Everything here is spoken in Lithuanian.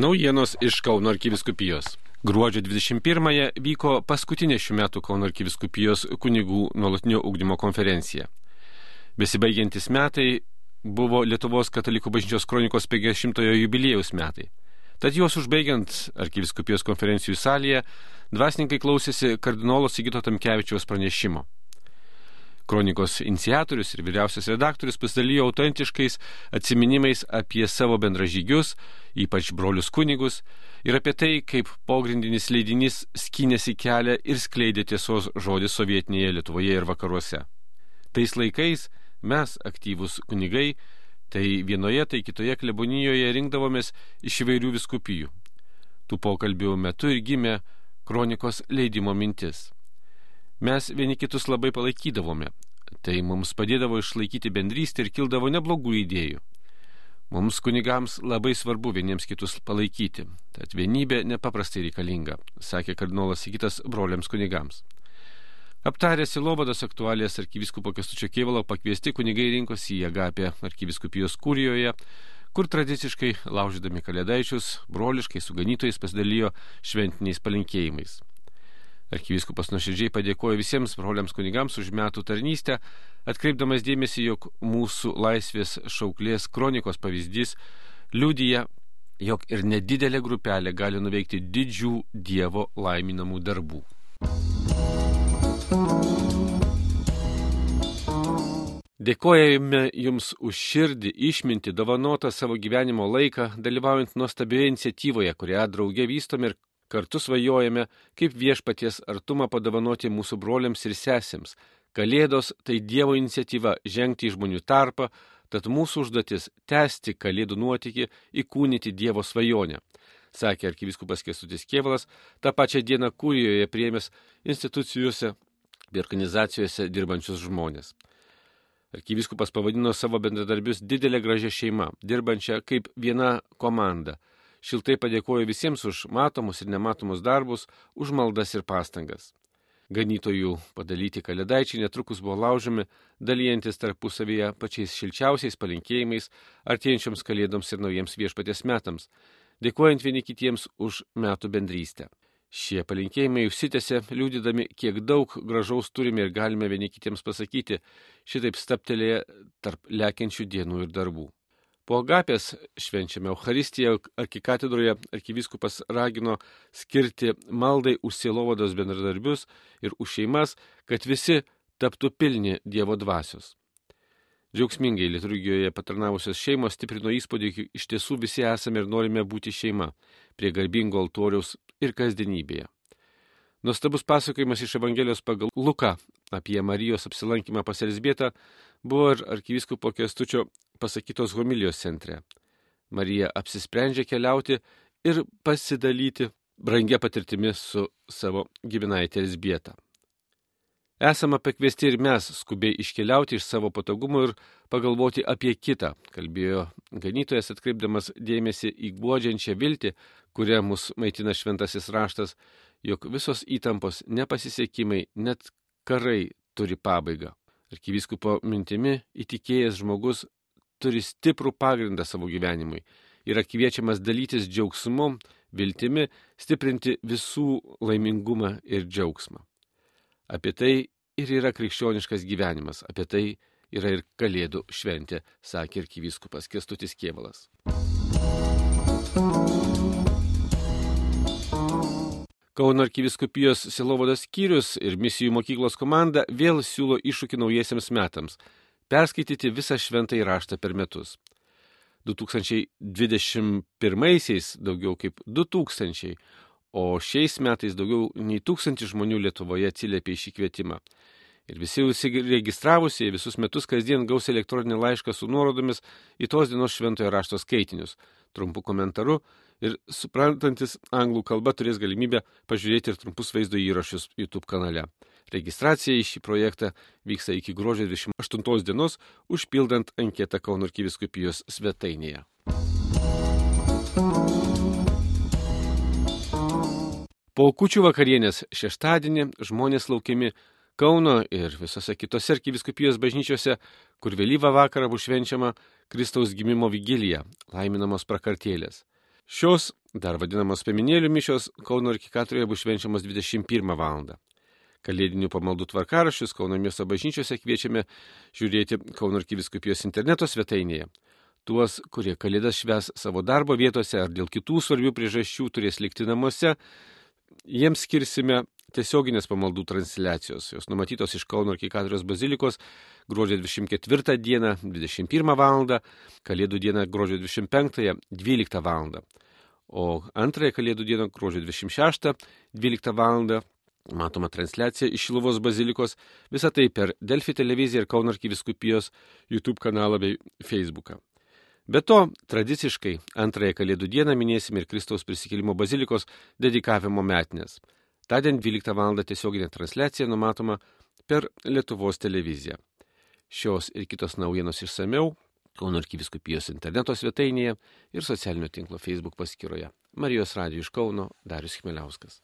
Naujienos iš Kauno arkiviskupijos. Gruodžio 21-ąją vyko paskutinė šių metų Kauno arkiviskupijos kunigų nuolatinio ugdymo konferencija. Besibaigiantis metai buvo Lietuvos katalikų bažnyčios kronikos 50-ojo jubiliejaus metai. Tad juos užbaigiant arkiviskupijos konferencijų salėje, dvasininkai klausėsi kardinolo Sigito Tamkevičiaus pranešimo. Kronikos iniciatorius ir vyriausias redaktorius pasidalijo autentiškais atsiminimais apie savo bendražygius, ypač brolius kunigus, ir apie tai, kaip pogrindinis leidinys skynėsi kelią ir skleidė tiesos žodį sovietinėje Lietuvoje ir vakaruose. Tais laikais mes, aktyvūs kunigai, tai vienoje, tai kitoje klebonijoje rinkdavomės iš įvairių viskupijų. Tų pokalbių metu ir gimė kronikos leidimo mintis. Mes vieni kitus labai palaikydavome. Tai mums padėdavo išlaikyti bendrystę ir kildavo neblogų idėjų. Mums kunigams labai svarbu vieniems kitus palaikyti, tad vienybė nepaprastai reikalinga, sakė kardinolas Sigitas broliams kunigams. Aptarę Silovados aktualijas arkiviskupo Kestučio Kievalo pakviesti kunigai rinkosi į Agapę arkiviskupijos kūrijoje, kur tradiciškai laužydami kalėdaičius, broliškai su ganytojais pasidalijo šventiniais palinkėjimais. Arkivyskupas nuoširdžiai padėkojo visiems broliams kunigams už metų tarnystę, atkreipdamas dėmesį, jog mūsų laisvės šauklės kronikos pavyzdys liūdija, jog ir nedidelė grupelė gali nuveikti didžių Dievo laiminamų darbų. Dėkojame Jums už širdį, išminti, dovanotą savo gyvenimo laiką, dalyvaujant nuostabioje iniciatyvoje, kurią draugė vystome ir Kartu svajojame, kaip viešpaties artumą padovanoti mūsų broliams ir sesėms. Kalėdos tai Dievo iniciatyva žengti į žmonių tarpą, tad mūsų užduotis - tęsti Kalėdų nuotykį, įkūnyti Dievo svajonę. Sakė arkiviskupas Kestutis Kievalas, tą pačią dieną kūrijoje priemės institucijose bei organizacijose dirbančius žmonės. Arkiviskupas pavadino savo bendradarbius didelę gražią šeimą, dirbančią kaip viena komanda – šiltai padėkojo visiems už matomus ir nematomus darbus, už maldas ir pastangas. Ganytojų padalyti kalėdaičiai netrukus buvo laužomi, dalyjantis tarpusavyje pačiais šilčiausiais palinkėjimais artėjančioms kalėdoms ir naujiems viešpatės metams, dėkojant vieni kitiems už metų bendrystę. Šie palinkėjimai užsitęsė, liūdydami, kiek daug gražaus turime ir galime vieni kitiems pasakyti, šitaip staptelėje tarp lekiančių dienų ir darbų. Po agapės švenčiame Euharistiją arkikatedroje arkivyskupas ragino skirti maldai už sielovados bendradarbius ir už šeimas, kad visi taptų pilni Dievo dvasios. Džiaugsmingai liturgijoje patarnavusios šeimos stiprino įspūdį, kad iš tiesų visi esame ir norime būti šeima prie garbingo altoriaus ir kasdienybėje. Nuostabus pasakojimas iš Evangelijos pagal Luką apie Marijos apsilankymą pas Elsbietą buvo ir arkivyskupo Kestučio pasakytos homilijos centre. Marija apsisprendžia keliauti ir pasidalyti brangia patirtimi su savo giminaitė Elsbieta. Esame pakviesti ir mes skubiai iškeliauti iš savo patogumo ir pagalvoti apie kitą, kalbėjo ganytojas atkreipdamas dėmesį į guodžiančią viltį, kuria mus maitina šventasis raštas, jog visos įtampos, nepasisekimai, net karai turi pabaigą. Arkivyskupo mintimi įtikėjęs žmogus turi stiprų pagrindą savo gyvenimui. Yra kviečiamas dalytis džiaugsmu, viltimi, stiprinti visų laimingumą ir džiaugsmą. Apie tai ir yra krikščioniškas gyvenimas, apie tai yra ir Kalėdų šventė, sakė arkivyskupas Kestutis Kievalas. Kauno arkiviskupijos Silovados skyrius ir misijų mokyklos komanda vėl siūlo iššūkį naujiesiams metams - perskaityti visą šventąjį raštą per metus. 2021-aisiais daugiau kaip 2000, o šiais metais daugiau nei 1000 žmonių Lietuvoje atsiliepė į šį kvietimą. Ir visi užsiregistravusiai visus metus kasdien gaus elektroninį laišką su nuorodomis į tos dienos šventojo rašto skaitinius, trumpu komentaru ir suprantantis anglų kalbą turės galimybę pažiūrėti ir trumpus vaizdo įrašus YouTube kanale. Registracija į šį projektą vyksta iki gruodžio 28 dienos, užpildant anketą Kauno arkiviskupijos svetainėje. Po kučių vakarienės šeštadienį žmonės laukiami Kauno ir visose kitose arkiviskupijos bažnyčiose, kur vėlyvą vakarą bus švenčiama Kristaus gimimo vigilija, laiminamos prakartėlės. Šios dar vadinamos pieminėlių mišios Kauno arkikatorėje bus švenčiamos 21 val. Kalėdinių pamaldų tvarkarašius Kauno miesto bažnyčiose kviečiame žiūrėti Kauno arkiviskupijos interneto svetainėje. Tuos, kurie kalėdas šves savo darbo vietose ar dėl kitų svarbių priežasčių turės likti namuose, jiems skirsime tiesioginės pamaldų transliacijos. Jos numatytos iš Kauno arkikatrijos bazilikos gruodžio 24 dieną 21 val. Kalėdų dieną gruodžio 25 12 val. O antrąją Kalėdų dieną gruodžio 26 12 val. Matoma transliacija iš Šiluvos bazilikos, visą tai per Delfi televiziją ir Kauno arkiviskupijos YouTube kanalą bei Facebooką. Be to, tradiciškai antrąją Kalėdų dieną minėsime ir Kristaus prisikėlimo bazilikos dedikavimo metinės. Tądien 12 val. tiesioginė transliacija numatoma per Lietuvos televiziją. Šios ir kitos naujienos išsameu Kauno arkiviskupijos interneto svetainėje ir socialinio tinklo Facebook paskyroje. Marijos radijų iš Kauno Darius Chmeliauskas.